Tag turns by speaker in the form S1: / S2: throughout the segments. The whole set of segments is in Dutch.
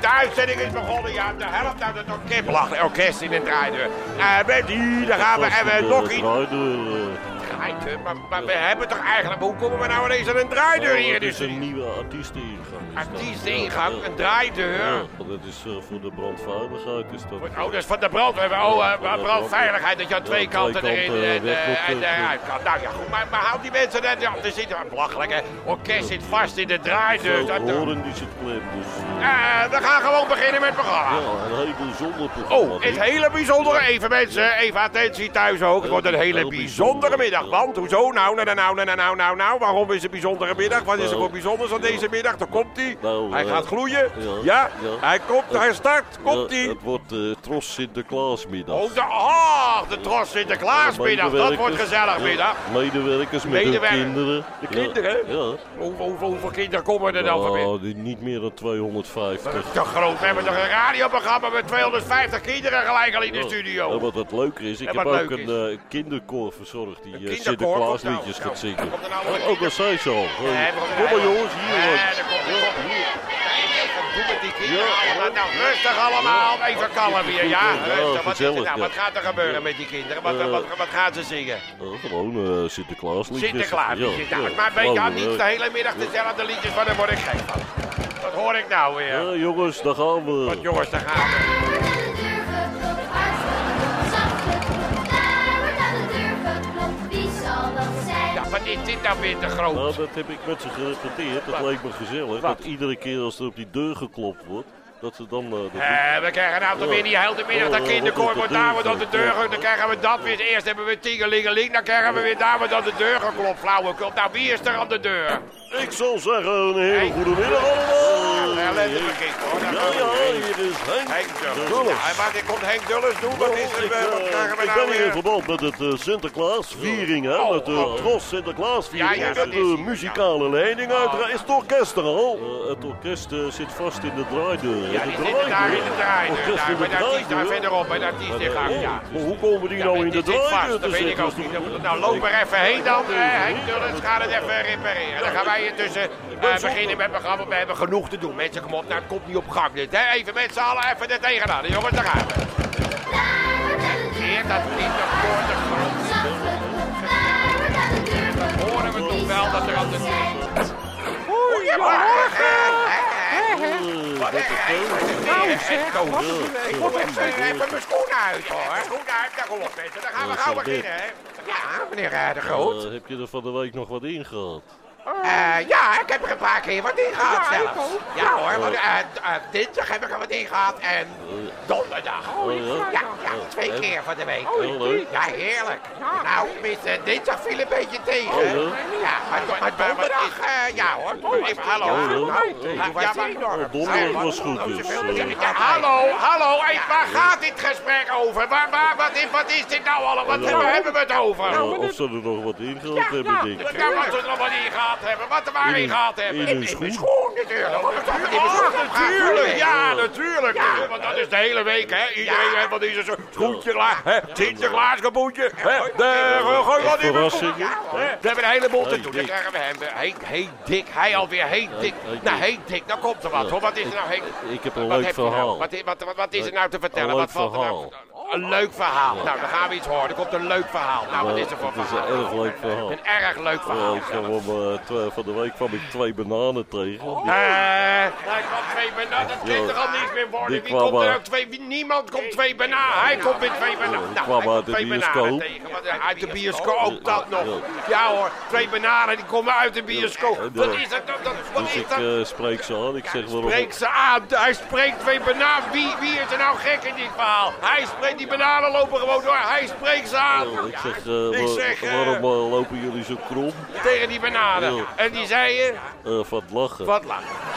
S1: De uitzending is begonnen. Ja, de helft uit het orkest. Orkest in de draaideur. Uh, met die, daar gaan we. En we nog iets. Draaideur, maar, maar we hebben toch eigenlijk... Hoe komen we nou ineens aan een draaideur hier?
S2: Er
S1: Dus
S2: is een nieuwe artiesteningang.
S1: artiesteningang, een draaideur.
S2: Dat is eh, voor de brandveiligheid. Is dat...
S1: Oh, dat is van de brandweer. Oh, uh, brandveiligheid, dat je aan twee kanten erin en, eh,
S2: eh,
S1: eruit kan. Nou ja, goed, maar, maar houd die mensen net... Ja, er zit belachelijk, hè. Orkest zit vast in de draaideur. Dat- dat-
S2: horen die zit klem, dus... eh,
S1: Eh, we gaan gewoon beginnen met het programma.
S2: ja, een hele bijzonder programma.
S1: Oh, het hele bijzondere. Even mensen, even attentie thuis ook. Het wordt een hele bijzondere
S2: bijzonder.
S1: middag. Want, hoezo? Nou, nou, nou, nou, nou, nou, nou, nou. Waarom is het een bijzondere middag? Wat is er voor bijzonders aan deze middag? Daar komt hij. Hij
S2: eh,
S1: gaat gloeien.
S2: ja,
S1: hij komt, hij start. Komt hij.
S2: het wordt eh Tros Sinterklaasmiddag.
S1: Oh, de, oh, de Tros Sinterklaasmiddag. Dat wordt gezellig middag.
S2: Medewerkers met
S1: Medewerkers.
S2: hun kinderen.
S1: De kinderen?
S2: Ja.
S1: Hoeveel, kinderen komen er dan van binnen?
S2: Nou, die niet meer dan 250.
S1: Te groot. We hebben toch een radioprogramma met 250 kinderen gelijk al in de studio.
S2: wat het leuker is, ik heb ook een eh, kinderkoor verzorgd die? Sinterklaasliedjes gaat
S1: nou,
S2: zingen.
S1: nou
S2: ook dat zei ze al. Kom maar jongens, hier. Ja.
S1: Nou, rustig allemaal. Even kalm hier, ja. Rustig. Wat, nou? gaat er gebeuren met die kinderen? Wat,
S2: Eh,
S1: wat, wat gaan ze zingen?
S2: Gewoon eh.
S1: Sinterklaas. Liedjes. Nou,
S2: ja,
S1: maar weet je, niet
S2: eh,
S1: de hele middag dezelfde liedjes, maar daar word ik gek van. Wat hoor ik nou weer?
S2: Ja, jongens, daar gaan we.
S1: Wat jongens, daar gaan we. Is dit nou weer te groot?
S2: Nou, dat heb ik met ze gerepeteerd. Dat
S1: Wat?
S2: leek me gezellig.
S1: Wat?
S2: Dat iedere keer als er op die deur geklopt wordt, dat ze dan... eh, dat
S1: Eh, we krijgen nou toch weer die hele middag dat
S2: Oh,
S1: kinderkoor wordt daar wordt aan de deur ge- Dan krijgen we dat weer. Eerst hebben we tingelingeling, dan krijgen we weer daar wordt aan de deur geklopt. Flauwekul. Nou, wie is er aan de deur?
S2: Ik zal zeggen, een hele goede middag allemaal.
S1: Ja, let hoor.
S2: Is Henk.
S1: Henk Dulles.
S2: Dulles.
S1: Ja, en wat komt Henk Dulles doen? Wat is er?
S2: ik,
S1: eh, Wat
S2: eh,
S1: krijgen we
S2: ik
S1: nou
S2: ben hier in verband met het eh, Sinterklaasviering, hè?
S1: Oh,
S2: met de
S1: oh.
S2: Tros Sinterklaasviering.
S1: Ja, ja, dat is
S2: de muzikale leiding uiteraard. Is het orkest er al? het orkest eh, zit vast in de draaideur.
S1: Ja, die zitten daar in de draaideur.
S2: Orkest
S1: Daar, bij
S2: de
S1: artiest daar verderop, bij de artiest in gang. Ja.
S2: Maar hoe komen die nou
S1: maar
S2: in de draaideur
S1: dat
S2: te
S1: weet ik
S2: zitten?
S1: Nou, loop er even heen dan. hè. Henk Dulles gaat het even repareren. Dan gaan wij intussen eh, beginnen met het programma. We hebben genoeg te doen. Mensen, kom op. Nou, het komt niet op gang dit. Hè. Even met z'n allen even er tegenaan. Jongens, daar gaan we. Heer, dat kinderkoor te groot. Horen we toch wel dat er aan de... Goedemorgen. Wat
S2: dat
S1: is het? Nou Ik moet even, mijn schoenen uit hoor. Schoenen uit, daar op. Dan gaan we gauw beginnen hè. Ja, meneer de Groot.
S2: Eh, heb je er van de week nog wat in gehad?
S1: Eh, ja, ik heb er een paar keer wat in gehad zelfs. Ja hoor, want, eh, eh, dinsdag heb ik er wat in gehad en donderdag.
S2: Oh, ja?
S1: Ja, twee
S2: En?
S1: keer van de week.
S2: Leuk.
S1: Ja, heerlijk. Nou, tenminste, dinsdag viel een beetje tegen.
S2: Oh, ja?
S1: Ja, maar, maar donderdag, eh, ja hoor. Even hallo.
S2: Oh, ja.
S1: Nou,
S2: Oh.
S1: maar...
S2: Oh, donderdag was goed dus. eh.
S1: Hallo, hallo, waar gaat dit gesprek over? Waar, waar, wat, is, wat is dit nou allemaal? Wat
S2: Nou,
S1: hebben, we het over?
S2: Eh, of ze er nog wat in gehad hebben, denk ik.
S1: Ja, er nog wat in gehad hebben, wat er maar in
S2: In-
S1: gehad hebben.
S2: in hun
S1: mijn
S2: schoen.
S1: Natuurlijk. Natuurlijk, ja, natuurlijk. Want dat is de hele week, hè. Iedereen heeft wat is zo'n schoentje klaar, hè. Sinterklaas kapoentje, hè. De, gooi wat in. We hebben een heleboel te doen. Dan krijgen we hem. Hey, hey, Dick, hij alweer, hey, Dick.
S2: hey,
S1: Nou, hey, Dick, nou komt er wat, hoor. Wat is er nou, hey?
S2: Ik heb een leuk
S1: nou?
S2: verhaal.
S1: Wat, wat, wat, wat is er nou te vertellen? Wat valt er nou?
S2: verhaal.
S1: Een leuk verhaal. Nou, dan gaan we iets horen. Er komt een leuk verhaal. Nou, wat is er voor
S2: Het is
S1: verhaal?
S2: een erg leuk verhaal.
S1: Een erg leuk
S2: Ja,
S1: verhaal.
S2: ik kwam eh, van de week kwam ik twee bananen tegen.
S1: Eh, hij kwam twee bananen. Dat kan toch al niets meer worden?
S2: Die
S1: Wie
S2: kwam
S1: komt er
S2: uit-
S1: ook twee? wie- Niemand komt twee bananen. Hij komt weer twee bananen.
S2: die
S1: Nou,
S2: kwam
S1: hij komt
S2: uit de
S1: twee bananen
S2: bioscoop.
S1: tegen. Wat, Uit de bioscoop, ook dat nog.
S2: ja.
S1: Hoor, twee bananen die komen uit de bioscoop.
S2: Ja,
S1: Wat is dat? dat- dat- Wat
S2: Dus
S1: is
S2: ik
S1: dat?
S2: eh, spreek ze aan. Ik zeg waarom.
S1: Spreek ze aan. Hij spreekt twee bananen. Wie, wie is er nou gek in dit verhaal? Hij spreekt, die bananen lopen gewoon door. Hij spreekt ze aan.
S2: Ja, ik zeg, eh,
S1: Ik
S2: wa-
S1: zeg, eh,
S2: waarom eh, lopen jullie zo krom?
S1: Tegen die bananen.
S2: Ja.
S1: En die zei je,
S2: Eh, van het lachen.
S1: wat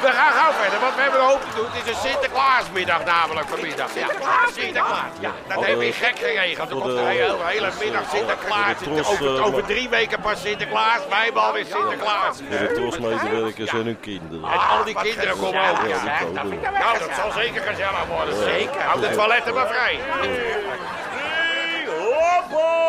S1: We gaan gauw verder, want we hebben een hoop te doen. Het is een Sinterklaasmiddag namelijk vanmiddag. Ja, Sinterklaas. Ja, dat heeft weer gek geregeld. Er komt
S2: de-
S1: een hele, hele middag Sinterklaas. Over,
S2: eh,
S1: over drie weken pas Sinterklaas. Wij hebben alweer Sinterklaas.
S2: Voor de trosmedewerkers en hun kinderen.
S1: En al die kinderen komen ook.
S2: Ja,
S1: Ja.
S2: die komen.
S1: Nou, dat zal zeker gezellig worden. Zeker. Houd de toiletten maar vrij. Oh, orkest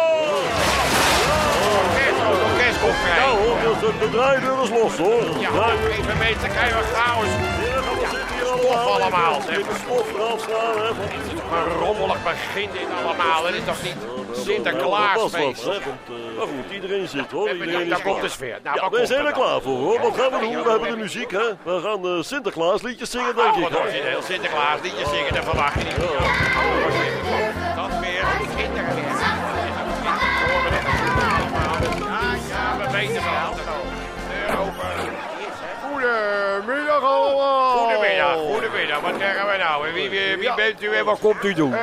S1: komt.
S2: Nou, hoor, de, de draaideur is los hoor.
S1: Ja, even mensen, krijgen we chaos.
S2: Ja,
S1: stof allemaal, zeg.
S2: De stof eraf slaan, hè. van-
S1: Een rommelig begin dit allemaal. Het is toch niet Sinterklaasfeest?
S2: eh, Maar goed, iedereen zit hoor. Iedereen is
S1: komt de sfeer. Nou,
S2: Ja, zijn er klaar voor hoor. Wat gaan we doen? We hebben de muziek hè. We gaan eh Sinterklaas liedjes zingen denk
S1: Oh,
S2: ik.
S1: Sinterklaas, liedjes zingen, dat verwacht je niet.
S3: Goedemiddag allemaal.
S1: Goedemiddag. Wat krijgen we nou? Wie, wie, wie bent u en wat komt u doen?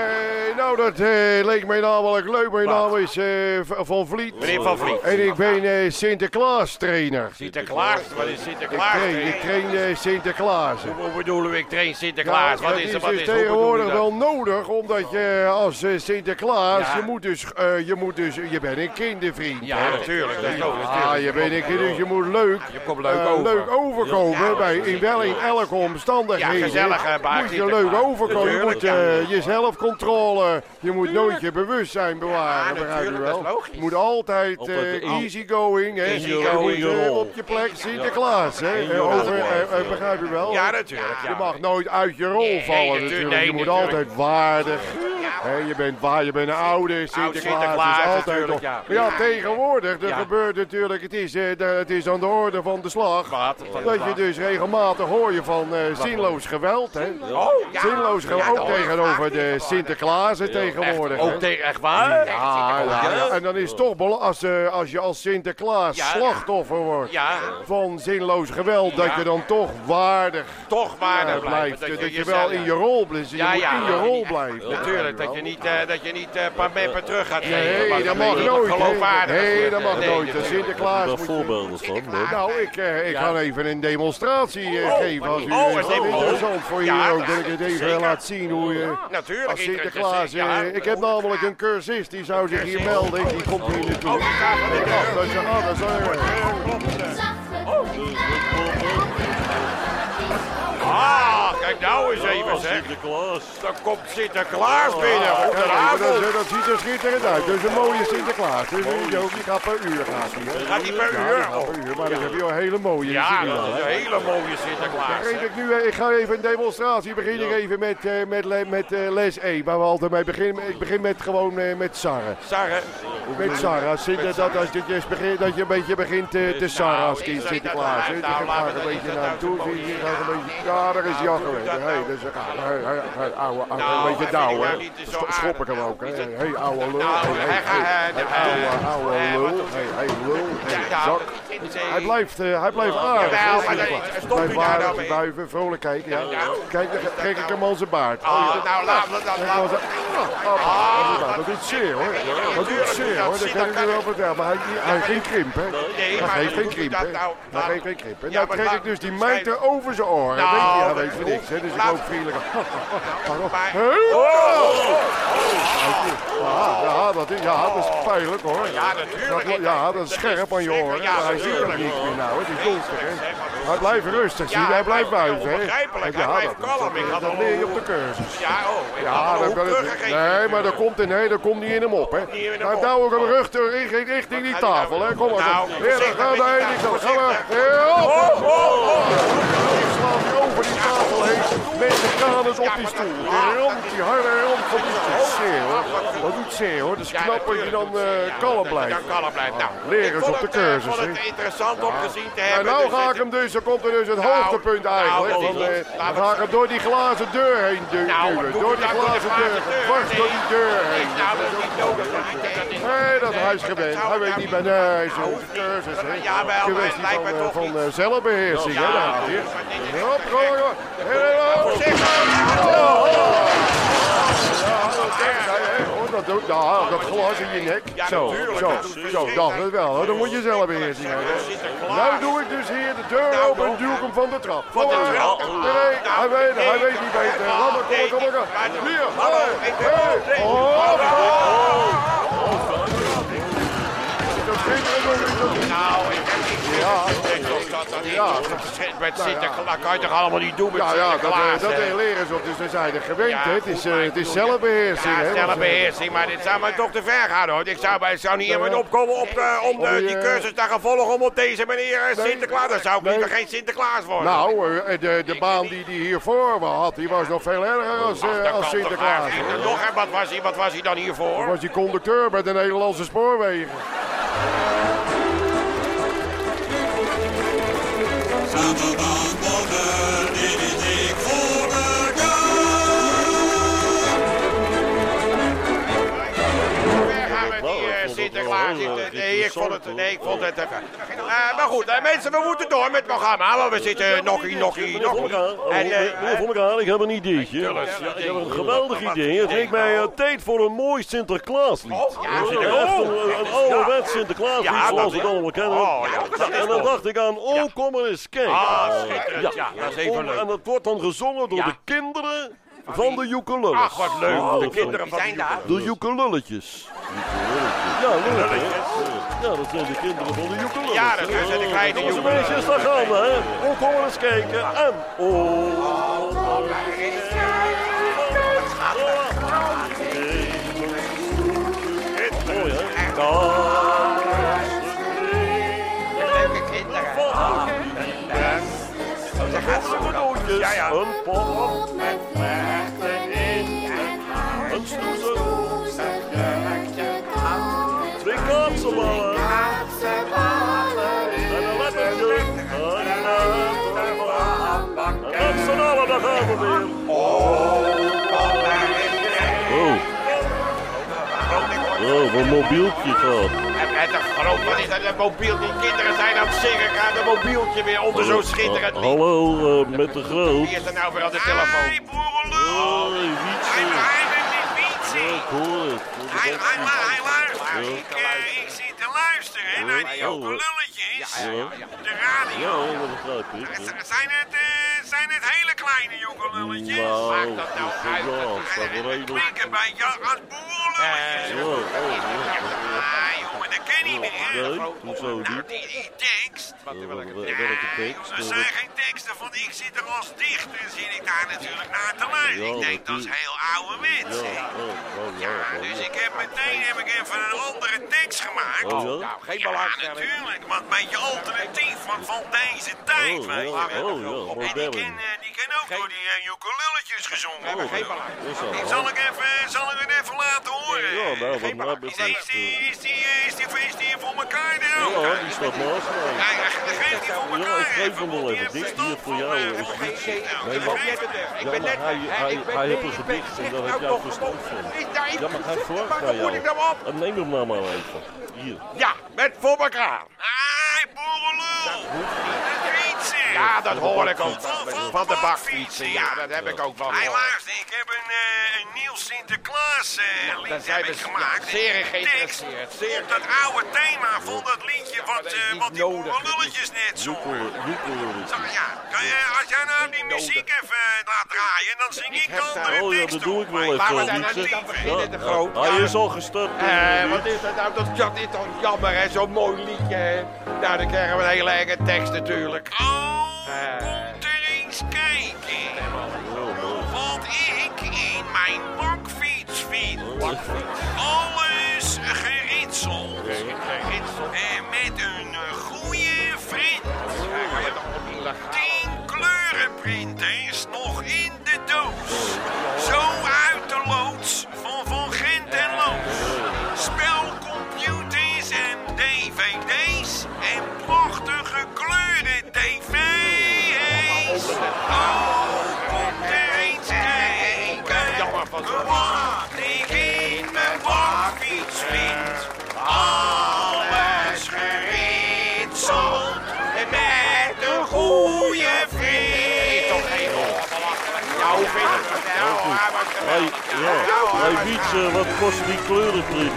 S3: Eh, nou, dat eh, leek mij namelijk leuk. Mijn naam is eh, Van Vliet.
S1: Meneer Van Vliet.
S3: En ik ben Sinterklaas trainer.
S1: Sinterklaas, wat is
S3: Ik
S1: Sinterklaas?
S3: train, ik train Sinterklaas.
S1: Hoe bedoelen we, ik train Sinterklaas?
S3: Ja,
S1: Wat is er,
S3: is
S1: wat
S3: dus
S1: is er? Bedoel
S3: tegenwoordig wel nodig, omdat je als Sinterklaas,
S1: Ja.
S3: je moet dus, je moet dus, je bent een kindervriend.
S1: Ja,
S3: hè?
S1: natuurlijk. Dat is natuurlijk.
S3: je bent een kind, dus je moet leuk,
S1: Je komt leuk over.
S3: leuk overkomen
S1: Ja.
S3: bij, in wel in elke omstandigheden.
S1: Ja, gezellig,
S3: Moet je leuk overkomen, je moet
S1: ja.
S3: eh, je zelfcontrole, je moet nooit je bewustzijn bewaren,
S1: Ja,
S3: begrijp je
S1: natuurlijk,
S3: wel.
S1: dat is logisch.
S3: Je moet altijd, eh,
S2: de-
S3: easy going, hè. Je moet, eh, op je plek Sinterklaas, hè. Eh, over, eh, eh, begrijp je wel.
S1: Ja, natuurlijk.
S3: Je mag nooit uit je rol vallen
S1: natuurlijk,
S3: je moet altijd waardig. Hè, je bent waar, je bent een oude Sinterklaas.
S1: Sinterklaas,
S3: is altijd nog-
S1: ja.
S3: Maar ja, tegenwoordig, er
S1: Ja.
S3: gebeurt natuurlijk, het is, eh, de- het is aan de orde van de slag.
S1: Wat?
S3: Dat je dus regelmatig hoor je van eh, zinloos geweld, hè.
S1: Oh, ja.
S3: Zinloos geweld,
S1: Ja,
S3: ook tegenover de Sinterklaasen tegenwoordig.
S1: Echt, ook tegen, echt waar?
S3: Ja, ja, ja. En dan is het toch als, eh, als je als Sinterklaas
S1: Ja.
S3: slachtoffer wordt
S1: Ja,
S3: van zinloos geweld, dat je dan toch waardig
S1: toch waardig blijft.
S3: Dat, je wel in je rol blijft. Je
S1: Ja,
S3: moet
S1: ja.
S3: in je rol blijven.
S1: Natuurlijk, dat je niet, eh, dat je niet eh, meppen terug gaat geven.
S3: Nee, dat mag nooit.
S1: Geloofwaardig.
S3: Nee, dat mag
S1: Nee,
S3: nooit. Sinterklaas
S2: Daar voorbeelden van.
S3: Nou, ik, eh, ik
S1: Ja.
S3: ga even een demonstratie eh,
S1: Oh,
S3: geven. Als u
S1: oh,
S3: is dat
S1: demo.
S3: interessant voor je
S1: Ja,
S3: ook,
S1: dat-
S3: ik het even
S1: zeker.
S3: laat zien hoe je...
S1: Natuurlijk,
S3: Als Sinterklaas,
S1: ja.
S3: eh, ik heb namelijk een cursist, die zou zich hier melden. Die komt hier naartoe.
S1: Oh.
S3: Ah, dat is, ah, is een-
S1: Ah, kijk nou eens even zeg.
S2: Sinterklaas.
S1: Dan komt Sinterklaas binnen.
S3: Ah,
S1: Goedenavond.
S3: dat, dat ziet er schitterend uit. Is een mooie Sinterklaas. Dus die, gaat per uur. Gaat die?
S1: Gaat per
S3: Ja,
S1: uur?
S3: gaat per uur. Maar dan heb je een hele mooie.
S1: Ja, dat is een hele mooie Sinterklaas.
S3: ik, nu, eh, ik ga even een demonstratie. Begin ik even met, eh, met, met eh, les 1. Waar we altijd mee beginnen. Ik begin met gewoon eh, met sarren.
S1: Sarre.
S3: Met sarren. Sinter, dat, als je, dus begint, dat je een beetje begint eh, te sarren als kind
S1: Nou,
S3: Sinterklaas. hè.
S1: nou,
S3: Je gaat
S1: laten we
S3: een beetje
S1: dat
S3: naar hem
S1: nou
S3: ja, daar is hij al
S1: Nou,
S3: geweest.
S1: dat
S3: Hey,
S1: nou.
S3: dus, ah, hey, hey, hey, ouwe, ouwe,
S1: Nou,
S3: een beetje
S1: hij ik
S3: hè.
S1: nou niet
S3: Schop ik hem
S1: aardig.
S3: ook, hè.
S1: Is het-
S3: Hey, ouwe lul.
S1: Nou, hij eh, eh,
S3: ouwe, ouwe
S1: eh,
S3: lul. hey, lul.
S1: Nou,
S3: zak.
S1: eh,
S3: Hij blijft, eh, hij blijft aardig. Hè,
S1: maar dat-
S3: Sinterklaas.
S1: stop u daar
S3: aardig,
S1: nou mee.
S3: buiven, vrolijk kijken, ja.
S1: Nou.
S3: Kijk, dan trek ik hem aan zijn baard.
S1: Ah, nou, laat me dat.
S3: Kijk,
S1: laat me-
S3: hij- Ah, ah, dat doet hij. Zeer hoor. Dat doet zeer hoor. Dat kan ik u wel vertellen. Maar hij, hij heeft geen krimp hè.
S1: Maar
S3: geeft geen krimp hè.
S1: nou? Nou,
S3: geeft geen krimp. En
S1: ja,
S3: nou
S1: laat-
S3: ik dus die mijter over zijn oren.
S1: Nou,
S3: Weet je, hij weet voor niks hè. Dus ik ook vriendelijk. Pardon.
S1: Maar-
S3: Ja, dat is, ja, dat is pijnlijk hoor.
S1: Ja, natuurlijk.
S3: Dat, ja, dat is scherp aan je oren. Hij ziet er
S1: natuurlijk.
S3: niks meer nou. Het is
S1: maar.
S3: Hij blijft rustig, zie Hij blijft buiten hè.
S1: onbegrijpelijk. Hij blijft
S3: dat-
S1: kalm. Ik
S3: dat- Dat leer je op de cursus.
S1: Ja, oh.
S3: Ja, dan kan het, nee, maar dan komt, er, nee, dan komt hij in hem op, hè.
S1: in
S3: Nou, nou ook hem rug ter- richting, die tafel,
S1: nou
S3: hè. Kom maar.
S1: Nou, voorzichtig
S3: dan gaan we
S1: met die
S3: Met de kanus op die stoel. Die die harde rand van die hoor. Dat doet zeer, hoor. Dat is
S1: Ja,
S3: knap dat je dan eh, kalm blijft.
S1: Nou,
S3: leren op de
S1: eh,
S3: cursus,
S1: Ik vond het
S3: hè.
S1: interessant om gezien te
S3: En
S1: hebben.
S3: nou
S1: dus
S3: ga ik hem dus, dan komt er dus het
S1: Nou,
S3: hoogtepunt eigenlijk.
S1: nou,
S3: eh, dan ga ik hem door die glazen deur heen
S1: Nou,
S3: duwen. Door die
S1: nou
S3: glazen deur. Dwars door die deur heen.
S1: Nou,
S3: Nee, dat hij is gewend. Hij weet
S1: nou
S3: niet bij nee, zo'n
S1: Nou,
S3: cursus.
S1: Jawel, het lijkt me
S3: eh,
S1: toch
S3: van eh, zelfbeheersing, en Hop, kom maar, Ja, dat. Oh, dat dat glas in je nek. Zo, zo,
S1: dat
S3: zo, het wel. Dan moet je hebben.
S1: Sinterklaas.
S3: Nou doe ik dus hier de deur
S1: Nou,
S3: open en duw ik hem van de trap. Maar.
S1: trap.
S3: Nee, hij weet, hij weet niet beter. Laat maar, kom maar, kom maar, kom maar. Hier, hey, hey. Dat er niet op.
S1: Nou,
S3: Ja.
S1: dat
S3: ja.
S1: Met
S3: Nou,
S1: Sinterklaas
S3: ja.
S1: kan je toch allemaal niet doen met
S3: Ja, ja, dat, eh, dat eh, leren ze op. Dus dan zijn de gewend, hè. Het is, eh,
S1: maar
S3: het is zelfbeheersing,
S1: Ja, zelfbeheersing, maar dit zou mij toch te ver gaan hoor. Ik zou, zou niet iemand opkomen op om
S3: die,
S1: cursus te gaan volgen om op deze manier. Sinterklaas. Dan zou ik liever geen Sinterklaas worden.
S3: Nou, de, de baan die hij hiervoor had, die was nog veel erger als, Sinterklaas.
S1: Nog, wat was hij, wat was hij dan hiervoor?
S3: was hij conducteur bij de Nederlandse spoorwegen.
S1: Ver Eh,
S2: eh,
S1: Ik- Nee, ik vond het, nee, ik vond het. Eh, maar goed, eh, mensen, we moeten door met het programma. Want we zitten nog hier, nog
S2: oh,
S1: En, eh,
S2: meneer Van Gaal, ik heb een ideetje. Ik heb een geweldig idee. Het lijkt mij eh, tijd voor een mooi Sinterklaaslied.
S1: Oh, ja,
S2: Echt
S1: Sinterklaas.
S2: een, een ouderwets Sinterklaaslied zoals we het allemaal kennen.
S1: Oh,
S2: en dan dacht ik aan, oh kom er eens kijken.
S1: Ah, schitterend. Ja, dat is even leuk.
S2: En dat wordt dan gezongen door de kinderen van de ukulele.
S1: Ach, wat leuk.
S2: Oh,
S1: De kinderen van
S4: zijn daar.
S2: De ukululletjes. Ja, leuk hè? Ja, dat zijn de kinderen van de ukulele.
S1: Ja, dat zijn de kleine
S2: Onze
S1: ukulele.
S2: meisjes, daar gaan we hè. Oh, kom er eens kijken. En, oh. Mooi hè?
S4: Leuke kinderen.
S2: Daar gaat ze
S1: Ja, ja.
S2: Een pot daar gaan we weer. Oh. Oh, wat mobieltje gaat.
S1: En, en de groot, wat is dat, een mobiel? Die kinderen zijn aan het zingen, gaat een mobieltje weer onder zo'n schitterend lied.
S2: Hallo, eh, met de groot.
S1: Wie is er nou weer aan de telefoon?
S5: Hey, boerenlul.
S2: Hoi, Wietse.
S5: Hij hij met die
S2: Ja,
S5: fietsen.
S2: ik hoor het.
S5: Hij, hij, lu- hij luistert.
S2: Ja.
S5: Ik, eh, ik zit te luisteren naar die
S2: Ja.
S5: ukululletjes.
S2: Ja.
S5: De radio.
S2: Ja, dat begrijp ik.
S5: Z- Zijn het, eh, zijn het hele kleine ukululletjes?
S2: Nou,
S1: Maakt dat nou uit?
S2: ja, het
S5: klinkt een beetje als boerenlulletjes.
S2: Ja, oh.
S5: Ah, jongen, dat ken ik niet.
S2: hoezo
S5: Nou, die, die tekst.
S2: Eh, wel- Welke tekst?
S5: Er zijn geen teksten van ik zit er als dichter zit ik daar natuurlijk naar te luisteren.
S2: Ja,
S5: ik denk dat is heel ouderwets.
S2: Ja,
S5: hè.
S2: oh, oh, ja,
S5: Ja,
S2: oh,
S5: dus
S2: ja.
S5: ik heb meteen heb ik even een andere tekst gemaakt.
S2: Oh, ja?
S1: Nou, geen
S5: Ja, natuurlijk, maar een beetje alternatief van, van deze tijd,
S2: Oh,
S5: weet je
S2: ja, oh, ja,
S5: En die ken, eh, die ken ook door die uh, gezongen.
S2: Oh,
S1: geen
S2: ja.
S1: belang.
S2: Wel.
S5: zal ik even, zal ik het even laten horen.
S2: Ja, nou, wat mij
S1: belang.
S5: Is,
S2: betreft.
S5: die,
S2: eh,
S5: is, die, is, die, is, die, is die voor elkaar ook?
S2: Ja, die staat naast mij.
S5: Ja, ja, geeft hij voor
S2: Ja,
S5: elkaar
S2: ik geef hem wel
S5: die
S2: even. Dit hier voor jou
S5: eh,
S2: is.
S5: Nou,
S2: Nee,
S5: dan
S2: maar-
S5: geef het.
S1: Ik
S2: Ja,
S1: ben
S2: maar
S1: net...
S2: hij, heeft een gedicht en daar
S1: nou
S2: heb jij verstand van. Ja, maar hij vraagt aan
S1: dan
S2: jou. En neem hem nou maar even. Hier.
S1: Ja, met voor elkaar.
S5: Ai, boerenlul. Dat fietsen.
S1: Ja, dat hoor ik ook.
S5: Van-
S1: de bakfietsen, ja, dat heb ik ook van
S5: luister, ik heb een, eh, Sinterklaas eh,
S1: daar
S5: lied
S1: zijn
S5: heb ik gemaakt.
S1: zeer geïnteresseerd,
S5: tekst
S1: zeer
S5: op dat oude thema van dat liedje wat, eh,
S1: niet
S5: wat die boerenlulletjes net zongen.
S2: Joekel.
S5: Zo, ja, als jij nou die muziek even eh, laat draaien, dan zing ik
S1: heb
S5: de
S2: Oh ja, dat doe ik wel even.
S1: Laten we
S2: eh,
S1: nou niet beginnen, groot.
S2: Hij is al gestart.
S1: Eh,
S2: eh,
S1: wat is dat nou? Dat, is toch jammer, hè? Zo'n mooi liedje. Nou, dan krijgen we een hele eigen tekst natuurlijk.
S5: Oh,
S1: Eh.
S5: komt er eens kijken. Alles geritseld. En met een
S1: was
S2: Wietse, wat kost die kleurenprint?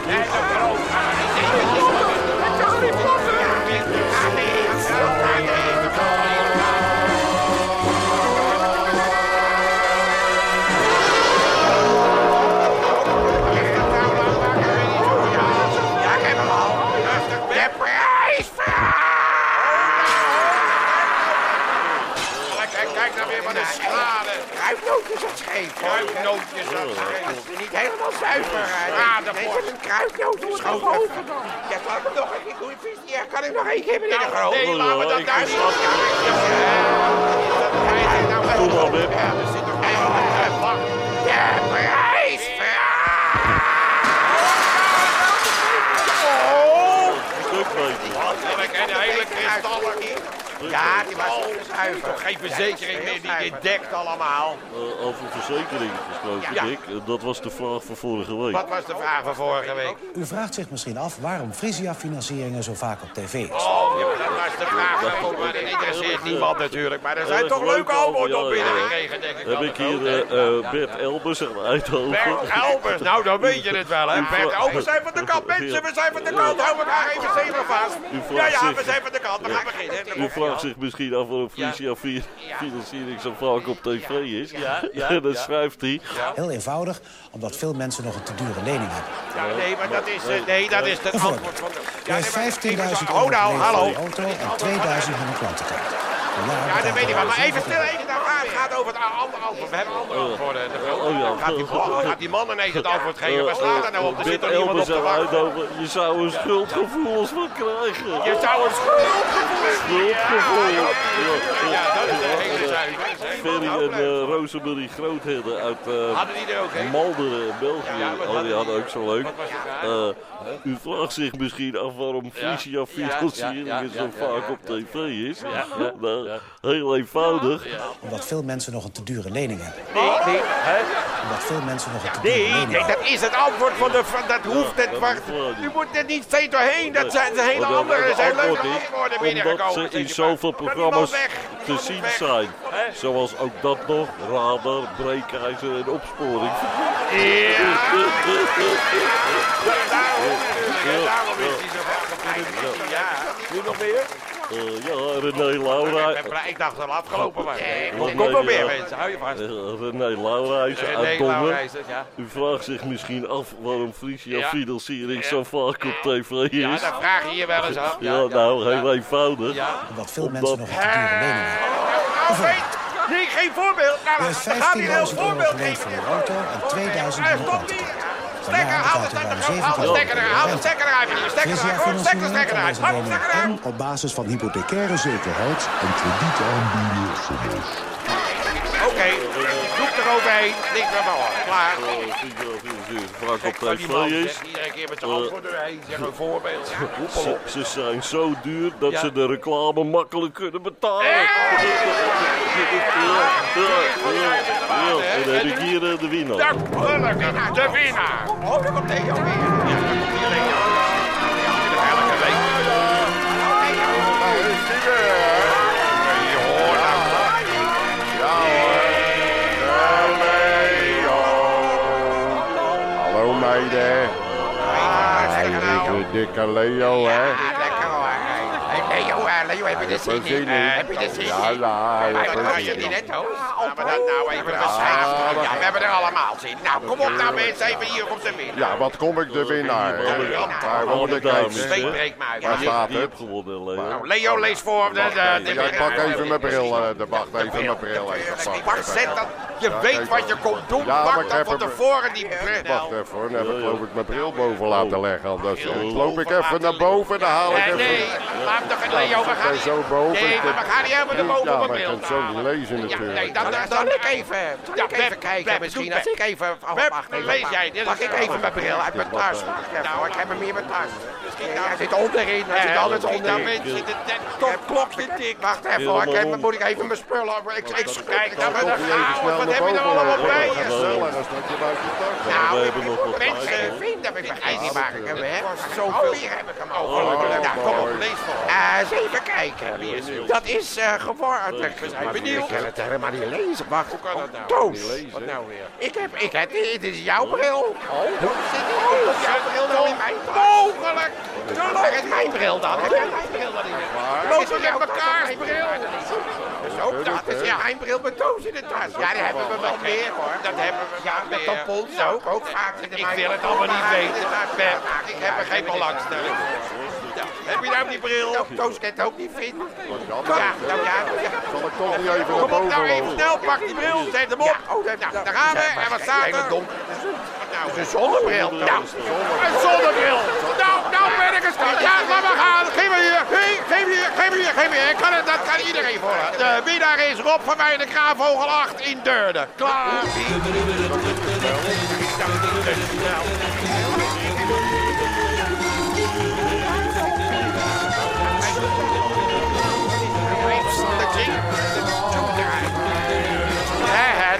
S1: En de hele kristallen.
S4: Ja, die was zuiver.
S1: Geen verzekering meer die dit dekt allemaal.
S2: Over verzekering gesproken,
S1: Ja.
S2: Dick. Dat was de vraag van vorige week.
S1: Wat was de vraag van vorige week?
S6: U vraagt zich misschien af waarom Frisia-financieringen zo vaak op tv is.
S1: Oh, ja, was de vraag. van vorige week. Dat interesseert niemand natuurlijk. Maar er zijn toch
S2: leuk
S1: leuke antwoorden op
S2: ja, ja.
S1: binnengekregen, denk ik.
S2: Heb ik hier eh, eh, Bert Elbers uit Eindhoven.
S1: Bert Elbers, nou dan weet je het wel, hè? Bert Elbers zijn van de kant. Mensen, we zijn van de kant. Hou elkaar even stevig vast. Ja, ja, we zijn van de kant. We gaan beginnen.
S2: U vraagt zich misschien af waarom Frisia fi- financiering zo vaak op tv is. En dan schrijft hij...
S6: Heel eenvoudig, omdat veel mensen nog een te dure lening hebben.
S1: Ja, nee, maar dat is, eh, nee, dat is het antwoord van de... Maar
S6: 15.000
S1: even-
S6: euro
S1: Oh, nou, hallo.
S6: Auto en 2000 met een klantenkaart.
S1: Ja, dat weet ik wel. Maar even stil,
S6: 700
S1: even. Nou, het gaat over het andere antwoord. We hebben andere antwoorden.
S2: Oh ja.
S1: Gaat die, man- gaat die man ineens het antwoord geven? Waar slaat er nou op? Er zit
S2: Bert
S1: toch niemand op te wachten?
S2: Je zou een schuldgevoelens van krijgen.
S1: Je zou een schuldgevoel
S2: Schuldgevoel.
S1: Ja, dat is de hele zuiver.
S2: Ferry en eh Rosemary Grootherde uit eh
S1: er ook een?
S2: Malderen in België.
S1: Ja,
S2: oh, die hadden ook zo leuk. Eh, u vraagt zich misschien af waarom Frisia financiering zo vaak op tv is. Nou, heel eenvoudig.
S6: Omdat veel mensen nog een te dure lening hebben.
S1: Nee, nee.
S6: Omdat veel mensen nog een te dure
S1: Nee,
S6: lening
S1: nee,
S6: hebben.
S1: dat is het antwoord van de... Van, dat hoeft het...
S2: dat
S1: Wacht, u moet er niet steeds doorheen. Dat zijn de hele andere... Er
S2: de
S1: zijn leuke
S2: antwoord is
S1: antwoorden
S2: Omdat
S1: binnengekomen.
S2: ze in zoveel programma's te zien
S1: weg.
S2: zijn.
S1: Hè?
S2: Zoals ook dat nog, radar, breekijzer en opsporing.
S1: Ja. Daarom, daarom is hij zo vaak. Ja. Nu nog meer?
S2: Eh, ja, René Laura.
S1: Ik Ik dacht dat het afgelopen was.
S2: nee,
S1: Kom, kom nog
S2: nee,
S1: meer
S2: ja.
S1: mensen. Hou je vast.
S2: Eh, René Laurijs uit Dongen.
S1: Ja.
S2: U vraagt zich misschien af waarom Frisia
S1: Ja.
S2: financiering
S1: Ja.
S2: zo vaak op tv
S1: Ja,
S2: is.
S1: dat vraag je je wel eens af.
S2: Ja, nou, heel eenvoudig.
S1: Ja.
S6: Omdat veel mensen nog een te dure lening hebben.
S1: Nou, weet. Nee, geen voorbeeld. Nou, een heel
S6: 15.000 euro
S1: voorbeeld
S6: geleend
S1: geven.
S6: voor uw auto en 2000
S1: Hij Stekker, haal de stekker, haal de
S6: 700
S1: stekker eruit, haal de stekker eruit, meneer. Stekker eruit, gewoon stekker eruit. stekker eruit.
S7: en op basis van hypothecaire zekerheid een krediet aanbieden vermogen.
S1: Oké, eroverheen. Niks meer van hoor. Klaar.
S2: Eh, financiering vaak op tv is.
S1: zeg, Iedere keer met zijn antwoord erheen. Zeg een voorbeeld.
S2: Ze, zijn zo duur dat
S1: Ja.
S2: ze de reclame makkelijk kunnen betalen. Ja. En dan heb ik hier eh, de winnaar.
S1: De de winnaar.
S4: Oh, daar komt Leo weer.
S1: Elke week.
S3: Meiden.
S1: Hartstikke nou.
S3: Dikke Leo, hè?
S4: Lekker hoor. Hey, Leo, eh, Leo, heb je zin
S3: Zin
S4: in?
S3: in.
S4: Heb je zin in?
S3: Ja, ja,
S4: Maar
S3: heb
S4: dat was je
S3: zin
S4: niet
S3: in.
S4: net, hoor.
S1: Laten we dat nou even beschrijven. Ja, we hebben er allemaal zin. Nou, kom op nou mensen, even hier op de winnaar.
S3: Ja, wat kom ik de winnaar? Waar moet ik
S1: breekt me uit.
S3: Waar
S1: Ja,
S3: staat
S2: Die
S3: het?
S2: gewonnen, Leo.
S1: Nou, Leo leest voor.
S3: Ik pak even mijn bril. De wacht even mijn bril.
S1: Bart, zet dat. Je weet wat je komt doen.
S3: Ja, maar
S1: Pak dan
S3: heb
S1: van tevoren die bril.
S3: Wacht even hoor, dan heb ik geloof ik mijn bril boven laten leggen. Anders loop ik even naar boven, dan haal ik even...
S1: nee, laat toch Leo, we
S3: Ik
S1: gaan
S3: ben zo boven.
S1: Nee, maar we gaan niet helemaal naar boven
S3: Ja,
S1: op
S3: maar
S1: mijn
S3: ik kan
S1: bril.
S3: het zo niet lezen
S1: Ja, nee,
S3: natuurlijk.
S1: dan,
S4: Dan
S1: dan,
S4: zal ik even, zal
S1: Ja,
S4: ik even kijken misschien. Als ik even... Oh, wacht even.
S1: lees jij,
S4: Pak ik even mijn bril uit mijn tas. Wacht even hoor, ik heb hem hier in mijn tas. Ja, Hij zit onderin, hij zit alles
S1: Dan
S4: onderin.
S1: mensen, de top klokje tikt.
S4: Wacht even hoor, ik heb, moet ik even mijn spullen... Ik, ik,
S1: Kijk, dan
S3: niet
S1: we.
S3: snel
S1: Wat heb je er allemaal bij je?
S4: Nou,
S2: hebben nog wat tijd,
S4: mensen
S2: hoor.
S4: vinden, ik vergeet niet waar ik hem heb.
S1: zoveel.
S4: Oh, hier heb ik hem
S1: Oh,
S4: al.
S1: gelukkig.
S4: Ja, kom op.
S1: Lees voor.
S4: Eh, eens even kijken. Dat is eh geworden.
S1: We zijn benieuwd.
S4: Ik kan het helemaal niet lezen. Wacht.
S1: Hoe kan dat nou?
S4: Toos.
S1: Wat nou weer?
S4: Ik heb, ik heb, dit is jouw bril. Oh, zit die oh, jouw bril dan in mijn?
S1: Mogelijk.
S4: Waar is mijn bril dan? Heb jij mijn bril dan in je?
S1: Lopen met mekaars bril.
S4: Dus ook dat is ja, mijn bril met Toos in de tas. Ja, die hebben we wel meer hoor.
S1: Dat hebben we
S4: Ja, met tampons ook. Ook vaak in de
S1: Ik wil het allemaal niet weten. Ik heb er geen belangstelling voor. Heb je nou die bril?
S4: Nou, Toos kan het ook niet vinden.
S3: Wat
S4: Ja, nou ja. ja.
S3: Zal ik toch niet even naar
S1: Kom op
S3: boven
S1: nou even snel, pak die bril, zet hem op.
S4: Ja, oh,
S1: Nou, daar gaan we. En wat staat er? Nou,
S4: Een zonnebril. Nou,
S1: een zonnebril. Nou, nou ben ik het. Ja, laat maar gaan. Geef me hier. Geef, me hier. Geef me hier. Geef me hier. Ik Kan het, dat kan iedereen voor. De winnaar is Rob van Wij de Kraanvogel 8 in Deurne. Klaar.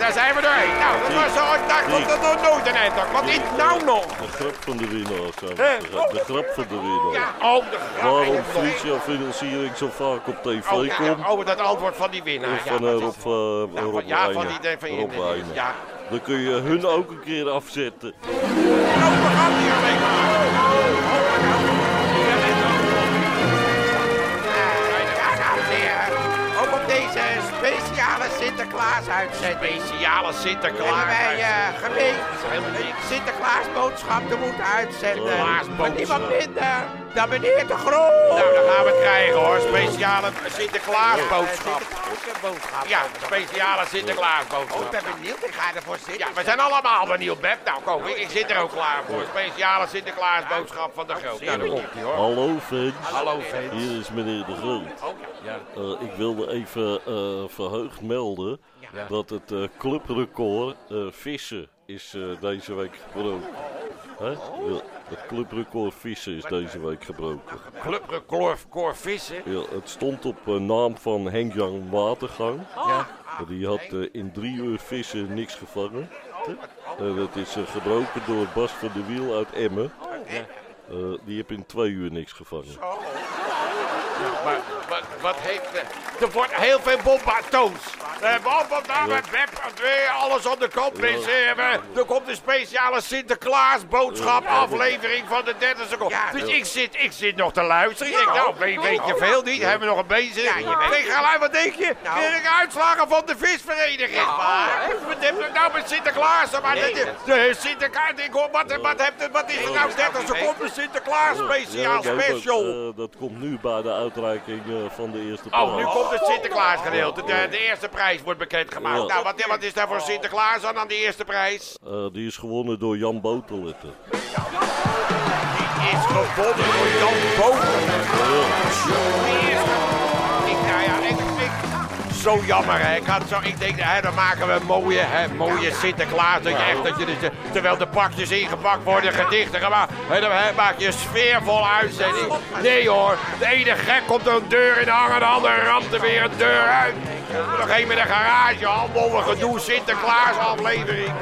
S1: Daar zijn we doorheen. Nou, dat was zo. Ik dacht dat nog nooit een eind had. Wat is nou nog?
S2: De grap van de winnaar, zijn we. De grap van de winnaar.
S1: Ja, oh, de
S2: Waarom Frisia Financiering zo vaak op tv
S1: Oh, ja,
S2: komt.
S1: oh, dat antwoord van die winnaar.
S2: Van
S1: dat
S2: Rob,
S1: Ja,
S2: Rob
S1: van- ja, van die- van ja.
S2: Dan kun je hun ook een keer afzetten.
S4: Sinterklaas-uitzending
S1: Speciale Sinterklaas.
S4: hebben wij eh gemeend een Sinterklaasboodschap te moeten uitzenden. Van niemand minder dan meneer de Groot.
S1: Nou, dan gaan we het krijgen hoor. Speciale Sinterklaasboodschap.
S4: boodschap.
S1: Ja, speciale
S4: Oh,
S1: Sinterklaasboodschap.
S4: ik ben benieuwd. Ik ga ervoor zitten.
S1: Ja, we zijn allemaal benieuwd, Beb. Nou, kom, ik, ik zit er ook klaar voor. Speciale Sinterklaasboodschap van de Groot. Nou, daar komt ie hoor.
S2: Hallo fans.
S1: Hallo, fans.
S2: Hier is meneer De Groot. Eh, ik wilde even eh, verheugd melden dat het eh, clubrecord eh, vissen is eh, deze week gebroken. Hè? Ja, het clubrecord vissen is deze week gebroken.
S1: Clubrecord vissen.
S2: Ja, het stond op eh, naam van Henk-Jan Watergang.
S1: Ja.
S2: Die had eh, in drie uur vissen niks gevangen. En dat is eh, gebroken door Bas van de Wiel uit Emmen. Eh, die heeft in twee uur niks gevangen.
S1: Maar wat, wat heeft... eh, er wordt heel veel bombatoons. We hebben op vandaag met Web weer alles op de kop is. eh, Er komt een speciale Sinterklaas boodschap aflevering van de 30 seconden.
S4: Ja.
S1: dus ik zit, ik zit nog te luisteren. Ik denk, nou, weet, weet je veel niet? Hebben we nog een bezig?
S4: Ja, je weet-
S1: Ik ga wat denk je?
S4: Nou.
S1: Ik uitslagen van de visvereniging. Maar, wat heb je nou met Sinterklaas? Maar
S4: Nee,
S1: de, de Sinterklaas, ik hoor, wat, wat, heeft, wat is er nou 30 seconden Sinterklaas speciaal special?
S2: Dat, eh, dat komt nu bij de uitreiking van de eerste prijs.
S1: Oh, nu komt het Sinterklaas gedeelte. De, de eerste prijs wordt bekendgemaakt. Nou, wat, wat is daar voor Sinterklaas dan aan de eerste prijs?
S2: Eh, die is gewonnen door Jan Boterletten.
S1: Die is gewonnen door Jan Boter. Die is... Ik, Zo jammer, hè. Ik, had zo, ik denk, hè, dan maken we een mooie, hè, mooie Sinterklaas. Dat je echt, dat je, dus, eh, terwijl de pakjes ingepakt worden, gedichten gemaakt. Hè, dan hè, maak je een sfeervolle uitzending. Nee hoor, de ene gek komt een deur in hangen, de andere ramt er weer een deur uit. Nog een met een garagehandel, een gedoe Sinterklaas aflevering.